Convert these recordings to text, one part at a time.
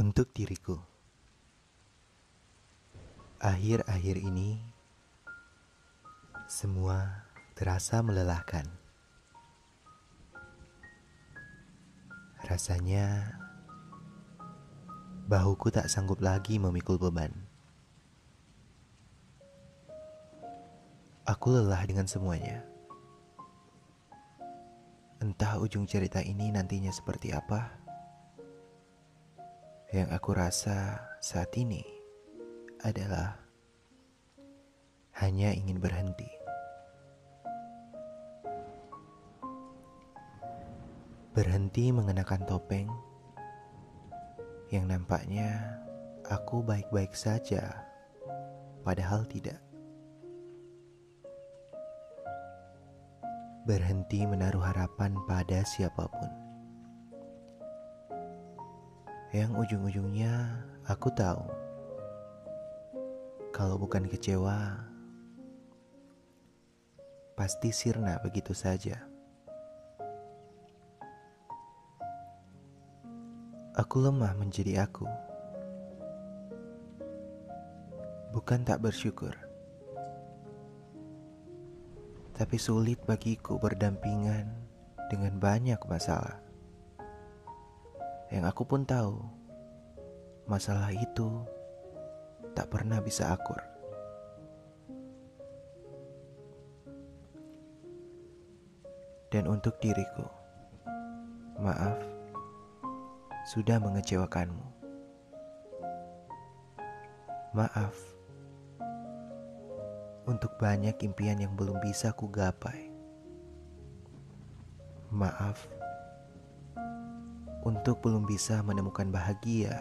Untuk diriku, akhir-akhir ini semua terasa melelahkan. Rasanya bahuku tak sanggup lagi memikul beban. Aku lelah dengan semuanya. Entah ujung cerita ini nantinya seperti apa. Yang aku rasa saat ini adalah hanya ingin berhenti. Berhenti mengenakan topeng yang nampaknya aku baik-baik saja, padahal tidak. berhenti menaruh harapan pada siapa pun. Yang ujung-ujungnya aku tahu, kalau bukan kecewa, pasti sirna begitu saja. Aku lemah menjadi aku, bukan tak bersyukur tapi sulit bagiku berdampingan dengan banyak masalah. Yang aku pun tahu, masalah itu tak pernah bisa akur. Dan untuk diriku, maaf sudah mengecewakanmu. Maaf untuk banyak impian yang belum bisa ku gapai. Maaf untuk belum bisa menemukan bahagia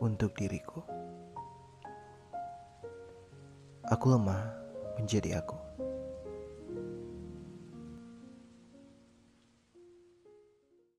untuk diriku. Aku lemah menjadi aku.